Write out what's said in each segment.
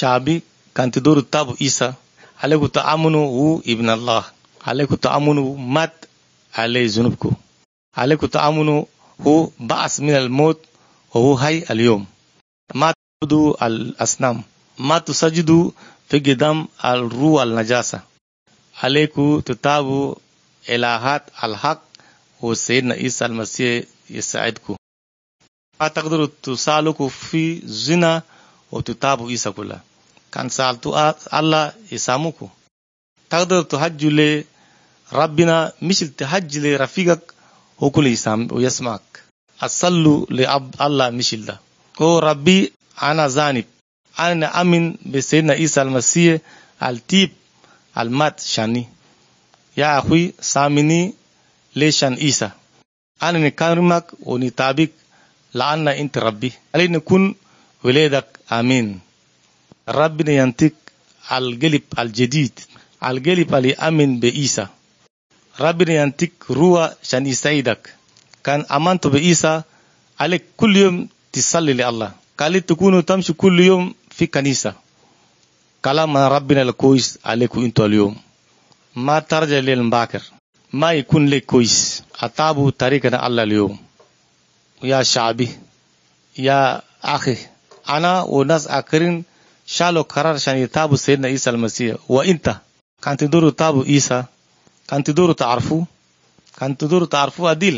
شعبي كان تدور التابو إيسا عليكم هو ابن الله عليكم تأمنوا مات عليه ذنوبكم عليكم تأمنوا هو بعث من الموت وهو حي اليوم ما تعبدوا الأصنام ما تسجدوا في قدام الروح النجاسة عليكم تتابعوا إلهات الحق وسيدنا عيسى المسيح يساعدكم ما تقدروا تسالكوا في زنا وتتابعوا عيسى كلها كان سألتوا الله يساموكم تقدر تهجوا لربنا مش تهج لرفيقك وكل يسام ويسمعك أصلوا لأب الله مشل ده. هو ربي أنا زانب. أنا أمن بسيدنا عيسى المسيح التيب المات شاني. يا أخوي سامني ليشان عيسى. أنا نكرمك ونتابك لأن أنت ربي. علي نكون ولادك آمين. ربنا ينتك القلب الجديد القلب اللي أمن بعيسى ربنا ينتك روح شان يساعدك. كان أمنت بعيسى عليك كل يوم تصلي لله. قال تكونوا تمشي كل يوم في كنيسة. كلام ربنا الكويس عليكم أنتوا اليوم. ما ترجع للباكر ما يكون لك كويس. أتابوا طريقنا الله اليوم. يا شعبي يا أخي. أنا وناس آخرين shalo kararshani taabu sayidna isa almasiih wa inta? Kantiduru taabu isa. Kantiduru tacarfu kantiduru tacarfu adil.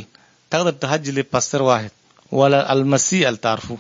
Taqdar tahajili pastor wahid. Wala almasih altaarfu.